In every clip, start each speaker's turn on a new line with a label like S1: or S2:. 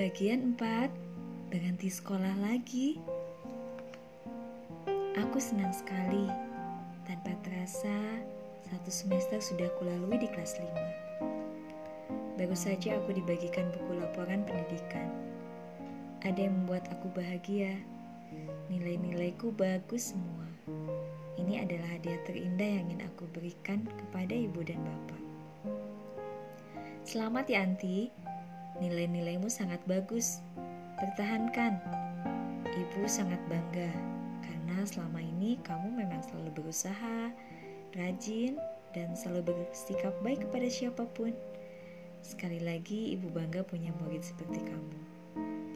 S1: Bagian 4 Berhenti sekolah lagi. Aku senang sekali Tanpa terasa Satu semester sudah aku lalui di kelas 5 Baru saja aku dibagikan buku laporan pendidikan. Ada yang membuat aku bahagia. Nilai-nilaiku bagus semua. Ini adalah hadiah terindah yang ingin aku berikan kepada ibu dan bapak. Selamat ya Anti Nilai-nilaimu sangat bagus. Bertahankan. Ibu sangat bangga karena selama ini kamu memang selalu berusaha, rajin, dan selalu bersikap baik kepada siapa pun. Sekali lagi, ibu bangga punya murid seperti kamu.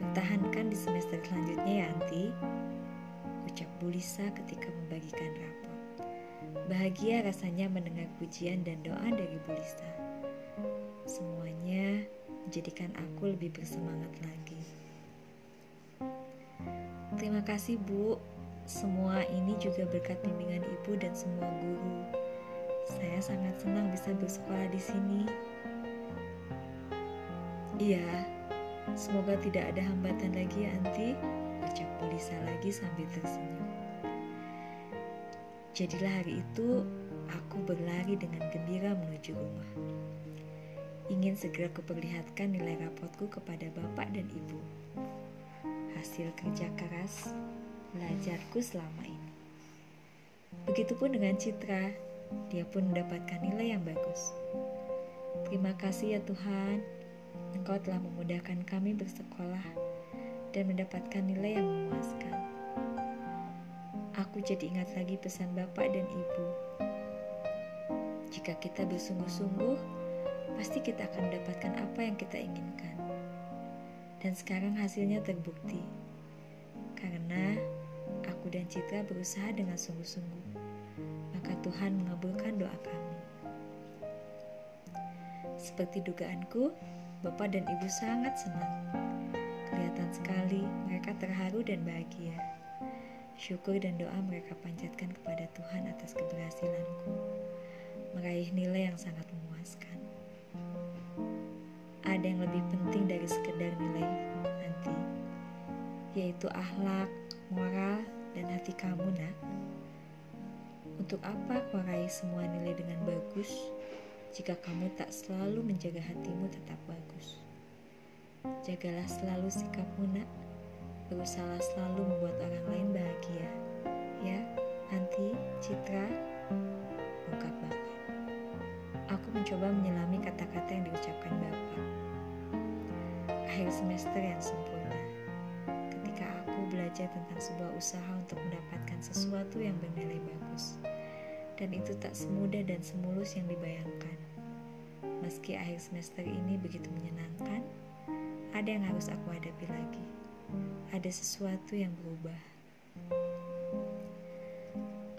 S1: Bertahankan di semester selanjutnya ya, Anti. Ucap Bulisa ketika membagikan rapor. Bahagia rasanya mendengar pujian dan doa dari Bulisa. Semuanya menjadikan aku lebih bersemangat lagi. Terima kasih, Bu. Semua ini juga berkat bimbingan Ibu dan semua guru. Saya sangat senang bisa bersekolah di sini. Iya, semoga tidak ada hambatan lagi ya, Anti. Ucap Polisa lagi sambil tersenyum. Jadilah hari itu, aku berlari dengan gembira menuju rumah ingin segera kuperlihatkan nilai rapotku kepada bapak dan ibu. Hasil kerja keras belajarku selama ini. Begitupun dengan Citra, dia pun mendapatkan nilai yang bagus. Terima kasih ya Tuhan, Engkau telah memudahkan kami bersekolah dan mendapatkan nilai yang memuaskan. Aku jadi ingat lagi pesan Bapak dan Ibu. Jika kita bersungguh-sungguh, pasti kita akan mendapatkan apa yang kita inginkan. Dan sekarang hasilnya terbukti. Karena aku dan Citra berusaha dengan sungguh-sungguh. Maka Tuhan mengabulkan doa kami. Seperti dugaanku, Bapak dan Ibu sangat senang. Kelihatan sekali mereka terharu dan bahagia. Syukur dan doa mereka panjatkan kepada Tuhan atas keberhasilanku meraih nilai yang sangat memuaskan ada yang lebih penting dari sekedar nilai nanti, yaitu akhlak, moral, dan hati kamu, nak. Untuk apa kau raih semua nilai dengan bagus jika kamu tak selalu menjaga hatimu tetap bagus? Jagalah selalu sikapmu, nak. Berusaha selalu membuat orang lain bahagia. Ya, nanti Citra, ungkap Bapak. Mencoba menyelami kata-kata yang diucapkan Bapak akhir semester yang sempurna. Ketika aku belajar tentang sebuah usaha untuk mendapatkan sesuatu yang bernilai bagus. Dan itu tak semudah dan semulus yang dibayangkan. Meski akhir semester ini begitu menyenangkan, ada yang harus aku hadapi lagi. Ada sesuatu yang berubah.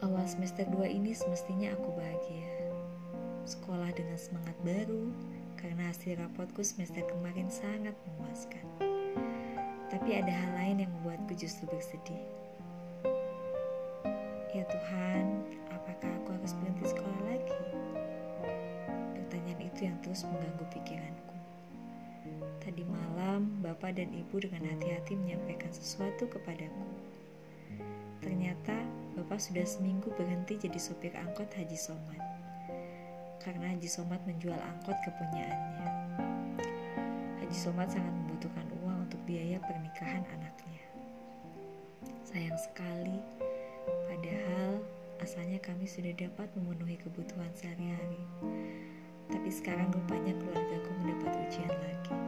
S1: Awal semester 2 ini semestinya aku bahagia. Sekolah dengan semangat baru, karena hasil rapotku semester kemarin sangat memuaskan. Tapi ada hal lain yang membuatku justru bersedih. Ya Tuhan, apakah aku harus berhenti sekolah lagi? Pertanyaan itu yang terus mengganggu pikiranku. Tadi malam, Bapak dan Ibu dengan hati-hati menyampaikan sesuatu kepadaku. Ternyata Bapak sudah seminggu berhenti jadi sopir angkot Haji Somad karena Haji Somad menjual angkot kepunyaannya. Haji Somad sangat membutuhkan uang untuk biaya pernikahan anaknya. Sayang sekali, padahal asalnya kami sudah dapat memenuhi kebutuhan sehari-hari. Tapi sekarang rupanya keluargaku mendapat ujian lagi.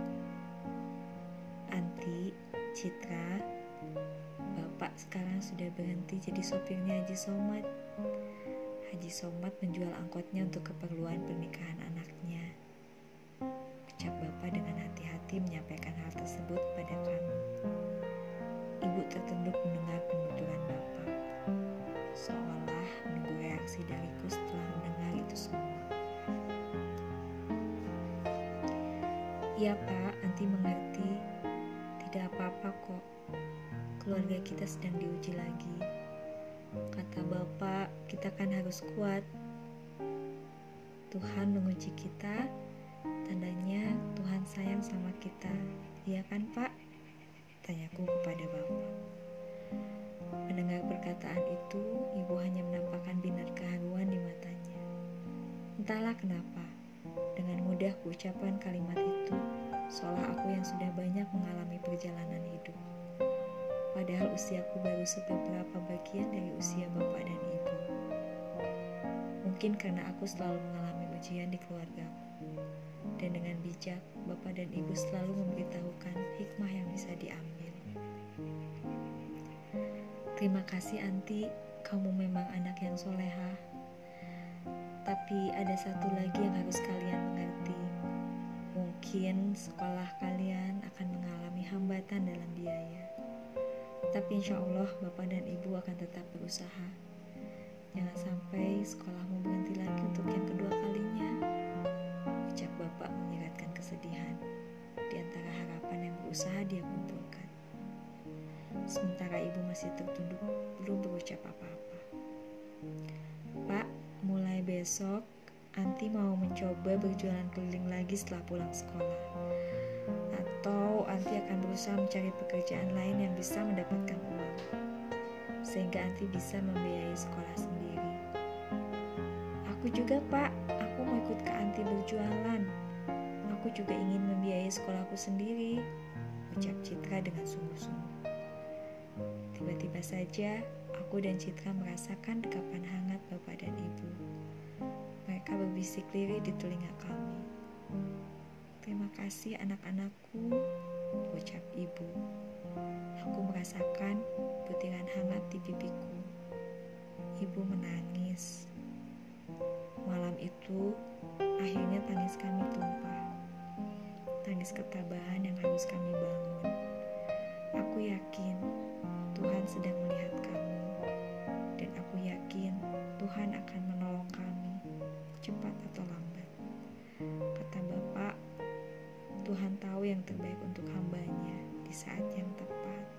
S1: Anti, Citra, Bapak sekarang sudah berhenti jadi sopirnya Haji Somad. Haji Somad menjual angkotnya untuk keperluan pernikahan anaknya. Ucap Bapak dengan hati-hati menyampaikan hal tersebut kepada kami. Ibu tertunduk mendengar penuturan Bapak, seolah menunggu reaksi dariku setelah mendengar itu semua. Iya Pak, Anti mengerti. Tidak apa-apa kok. Keluarga kita sedang diuji lagi Kata Bapak, kita kan harus kuat. Tuhan menguji kita, tandanya Tuhan sayang sama kita. Iya kan pak? Tanyaku kepada bapak. Mendengar perkataan itu, ibu hanya menampakkan binar keharuan di matanya. Entahlah kenapa, dengan mudah kuucapkan kalimat itu, seolah aku yang sudah banyak mengalami perjalanan hidup. Padahal usiaku baru seberapa bagian dari usia bapak dan ibu. Mungkin karena aku selalu mengalami ujian di keluargaku. Dan dengan bijak, bapak dan ibu selalu memberitahukan hikmah yang bisa diambil. Terima kasih Anti, kamu memang anak yang soleha. Tapi ada satu lagi yang harus kalian mengerti. Mungkin sekolah kalian akan mengalami hambatan dalam biaya. Tapi insya Allah Bapak dan Ibu akan tetap berusaha. Jangan sampai sekolahmu berhenti lagi untuk yang kedua kalinya. Ucap Bapak menyeratkan kesedihan di antara harapan yang berusaha dia kumpulkan. Sementara Ibu masih tertunduk belum berucap apa-apa. Pak, mulai besok Anti mau mencoba berjualan keliling lagi setelah pulang sekolah atau Anti akan berusaha mencari pekerjaan lain yang bisa mendapatkan uang, sehingga Anti bisa membiayai sekolah sendiri. Aku juga, Pak. Aku mau ikut ke Anti berjualan. Aku juga ingin membiayai sekolahku sendiri, ucap Citra dengan sungguh-sungguh. Tiba-tiba saja, aku dan Citra merasakan dekapan hangat Bapak dan Ibu. Mereka berbisik lirih di telinga kami. Terima kasih anak-anakku, ucap ibu. Aku merasakan butiran hangat di pipiku. Ibu menangis. Malam itu, akhirnya tangis kami tumpah. Tangis ketabahan yang harus kami bangun. Aku yakin Tuhan sedang melihat kami. Dan aku yakin Tuhan akan menolong kami, cepat atau lambat. yang terbaik untuk hambanya di saat yang tepat.